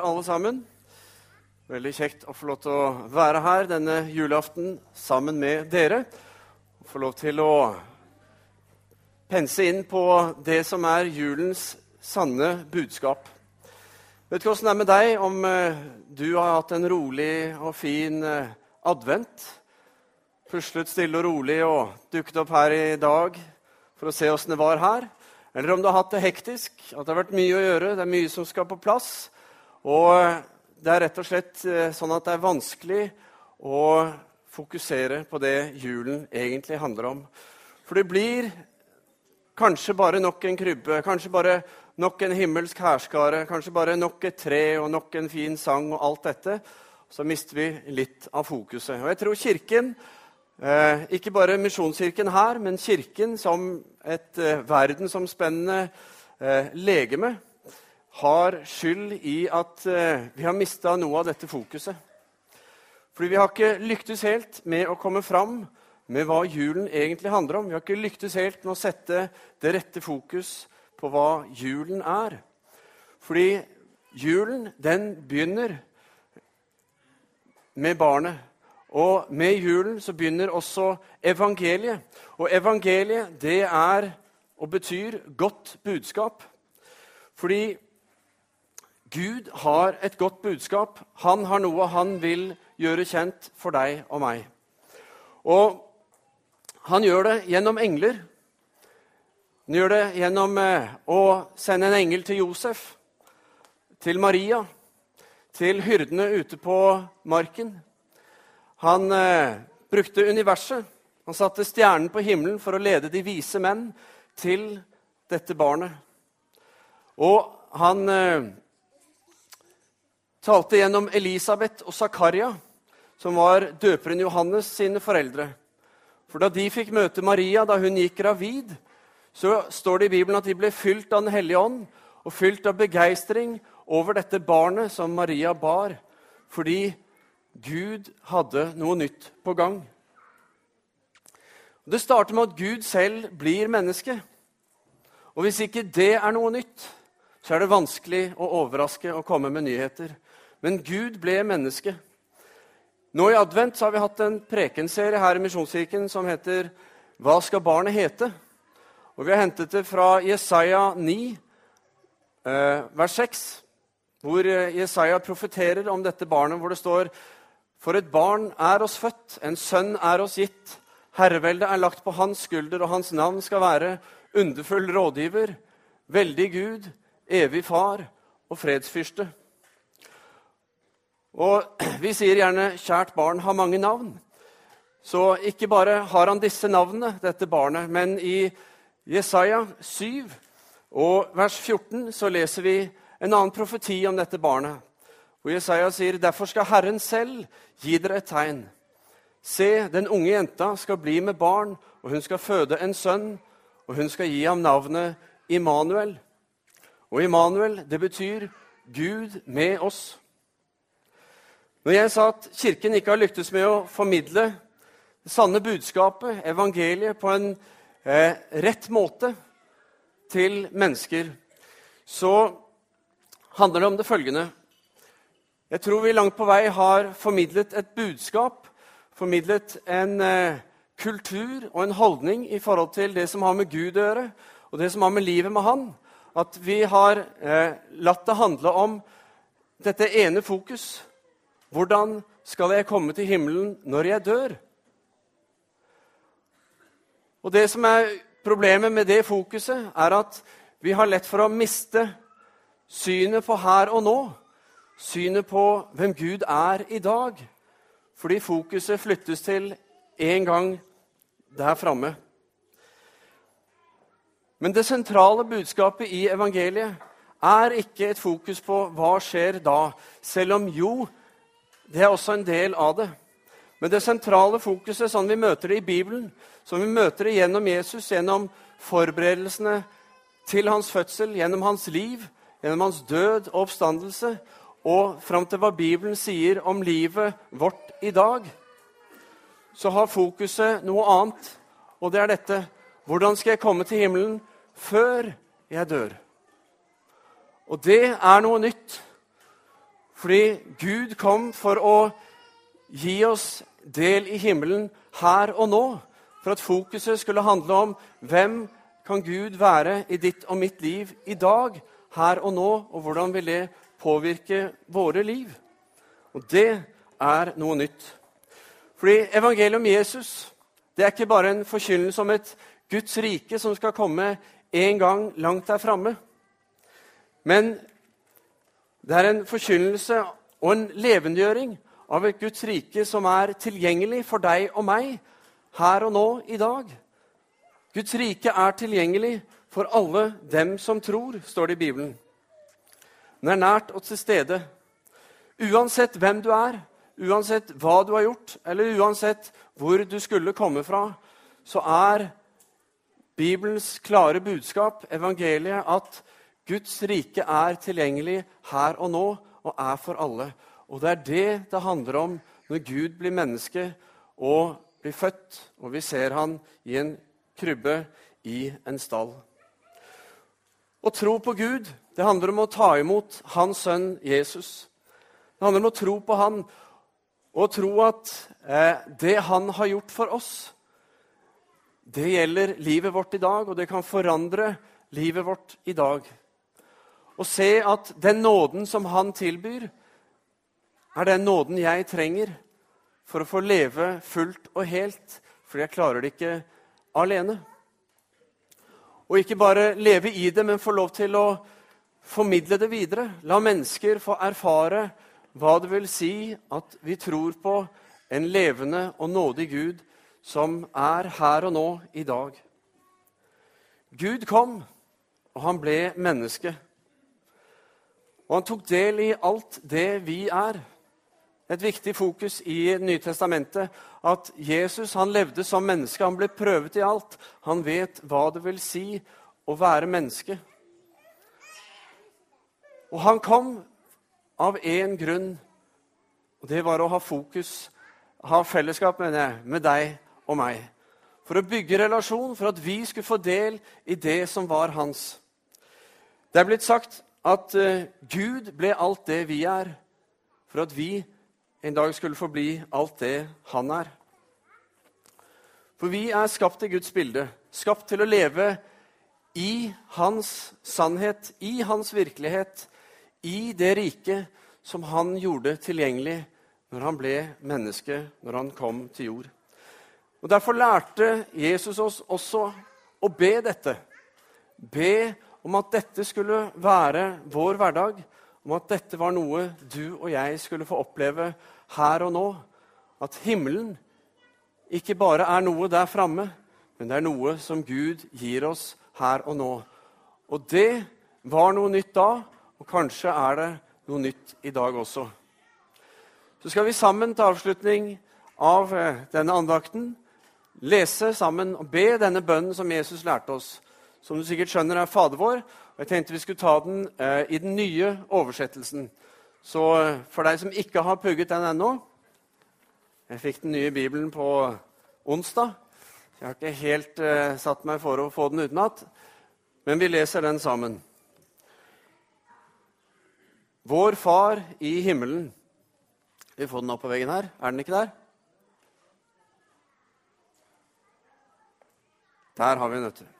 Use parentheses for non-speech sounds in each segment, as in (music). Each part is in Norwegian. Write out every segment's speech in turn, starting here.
dere alle sammen. Veldig kjekt å få lov til å være her denne julaften sammen med dere. Få lov til å pense inn på det som er julens sanne budskap. Vet ikke åssen det er med deg, om eh, du har hatt en rolig og fin eh, advent. Puslet stille og rolig og dukket opp her i dag for å se åssen det var her. Eller om du har hatt det hektisk, at det har vært mye å gjøre, det er mye som skal på plass. Og det er rett og slett eh, sånn at det er vanskelig å fokusere på det julen egentlig handler om. For det blir kanskje bare nok en krybbe, kanskje bare nok en himmelsk hærskare, kanskje bare nok et tre og nok en fin sang og alt dette. Så mister vi litt av fokuset. Og jeg tror Kirken Eh, ikke bare Misjonskirken her, men Kirken som et eh, verdensomspennende eh, legeme har skyld i at eh, vi har mista noe av dette fokuset. Fordi vi har ikke lyktes helt med å komme fram med hva julen egentlig handler om. Vi har ikke lyktes helt med å sette det rette fokus på hva julen er. Fordi julen, den begynner med barnet. Og med julen så begynner også evangeliet. Og evangeliet, det er og betyr godt budskap. Fordi Gud har et godt budskap. Han har noe han vil gjøre kjent for deg og meg. Og han gjør det gjennom engler. Han gjør det gjennom eh, å sende en engel til Josef, til Maria, til hyrdene ute på marken. Han eh, brukte universet. Han satte stjernen på himmelen for å lede de vise menn til dette barnet. Og han eh, talte gjennom Elisabeth og Zakaria, som var døperen Johannes sine foreldre. For da de fikk møte Maria da hun gikk gravid, så står det i Bibelen at de ble fylt av Den hellige ånd og fylt av begeistring over dette barnet som Maria bar, fordi Gud hadde noe nytt på gang. Det starter med at Gud selv blir menneske. Og hvis ikke det er noe nytt, så er det vanskelig å overraske og komme med nyheter. Men Gud ble menneske. Nå i advent har vi hatt en prekenserie her i Misjonskirken som heter 'Hva skal barnet hete?' Og Vi har hentet det fra Jesaja 9, eh, vers 6, hvor eh, Jesaja profeterer om dette barnet, hvor det står for et barn er oss født, en sønn er oss gitt. Herreveldet er lagt på hans skulder, og hans navn skal være underfull rådgiver, veldig Gud, evig far og fredsfyrste. Og (clears throat) Vi sier gjerne 'kjært barn har mange navn'. Så ikke bare har han disse navnene, dette barnet, men i Jesaja 7 og vers 14 så leser vi en annen profeti om dette barnet. Og Jesaja sier, 'Derfor skal Herren selv gi dere et tegn.' Se, den unge jenta skal bli med barn, og hun skal føde en sønn, og hun skal gi ham navnet Immanuel. Og Immanuel, det betyr Gud med oss. Når jeg sa at Kirken ikke har lyktes med å formidle det sanne budskapet, evangeliet, på en eh, rett måte til mennesker, så handler det om det følgende jeg tror vi langt på vei har formidlet et budskap, formidlet en eh, kultur og en holdning i forhold til det som har med Gud å gjøre, og det som har med livet med Han. At vi har eh, latt det handle om dette ene fokus. Hvordan skal jeg komme til himmelen når jeg dør? Og Det som er problemet med det fokuset, er at vi har lett for å miste synet på her og nå synet på hvem Gud er i dag, fordi fokuset flyttes til en gang der framme. Men det sentrale budskapet i evangeliet er ikke et fokus på hva skjer da, selv om jo, det er også en del av det. Men det sentrale fokuset, sånn vi møter det i Bibelen, som vi møter det gjennom Jesus, gjennom forberedelsene til hans fødsel, gjennom hans liv, gjennom hans død og oppstandelse, og fram til hva Bibelen sier om livet vårt i dag, så har fokuset noe annet, og det er dette Hvordan skal jeg komme til himmelen før jeg dør? Og det er noe nytt. Fordi Gud kom for å gi oss del i himmelen her og nå. For at fokuset skulle handle om hvem kan Gud være i ditt og mitt liv i dag, her og nå, og hvordan vil det påvirke våre liv? Og det er noe nytt. Fordi evangeliet om Jesus det er ikke bare en forkynnelse om et Guds rike som skal komme en gang langt der framme. Men det er en forkynnelse og en levendegjøring av et Guds rike som er tilgjengelig for deg og meg her og nå i dag. Guds rike er tilgjengelig for alle dem som tror, står det i Bibelen. Den er nært og til stede. Uansett hvem du er, uansett hva du har gjort, eller uansett hvor du skulle komme fra, så er Bibelens klare budskap, evangeliet, at Guds rike er tilgjengelig her og nå og er for alle. Og det er det det handler om når Gud blir menneske og blir født, og vi ser han i en krybbe i en stall. Å tro på Gud det handler om å ta imot hans sønn Jesus. Det handler om å tro på han og tro at eh, det han har gjort for oss, det gjelder livet vårt i dag, og det kan forandre livet vårt i dag. Å se at den nåden som han tilbyr, er den nåden jeg trenger for å få leve fullt og helt, fordi jeg klarer det ikke alene. Og ikke bare leve i det, men få lov til å formidle det videre. La mennesker få erfare hva det vil si at vi tror på en levende og nådig Gud som er her og nå i dag. Gud kom, og han ble menneske. Og han tok del i alt det vi er et viktig fokus i Nytestamentet. At Jesus han levde som menneske. Han ble prøvet i alt. Han vet hva det vil si å være menneske. Og han kom av én grunn, og det var å ha fokus, ha fellesskap mener jeg, med deg og meg. For å bygge relasjon, for at vi skulle få del i det som var hans. Det er blitt sagt at uh, Gud ble alt det vi er, for at vi en dag skulle få bli alt det han er. For vi er skapt i Guds bilde, skapt til å leve i hans sannhet, i hans virkelighet, i det riket som han gjorde tilgjengelig når han ble menneske, når han kom til jord. Og Derfor lærte Jesus oss også å be dette. Be om at dette skulle være vår hverdag, om at dette var noe du og jeg skulle få oppleve her og nå. At himmelen ikke bare er noe der framme, men det er noe som Gud gir oss her og nå. Og det var noe nytt da, og kanskje er det noe nytt i dag også. Så skal vi sammen til avslutning av eh, denne andakten lese sammen og be denne bønnen som Jesus lærte oss. Som du sikkert skjønner, er Fader vår. Og jeg tenkte vi skulle ta den eh, i den nye oversettelsen. Så eh, for deg som ikke har pugget den ennå Jeg fikk den nye Bibelen på onsdag. Jeg har ikke helt eh, satt meg for å få den utenat, men vi leser den sammen. Vår Far i himmelen Vi får den opp på veggen her. Er den ikke der? Der har vi du.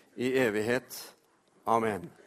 i evighet. Amen.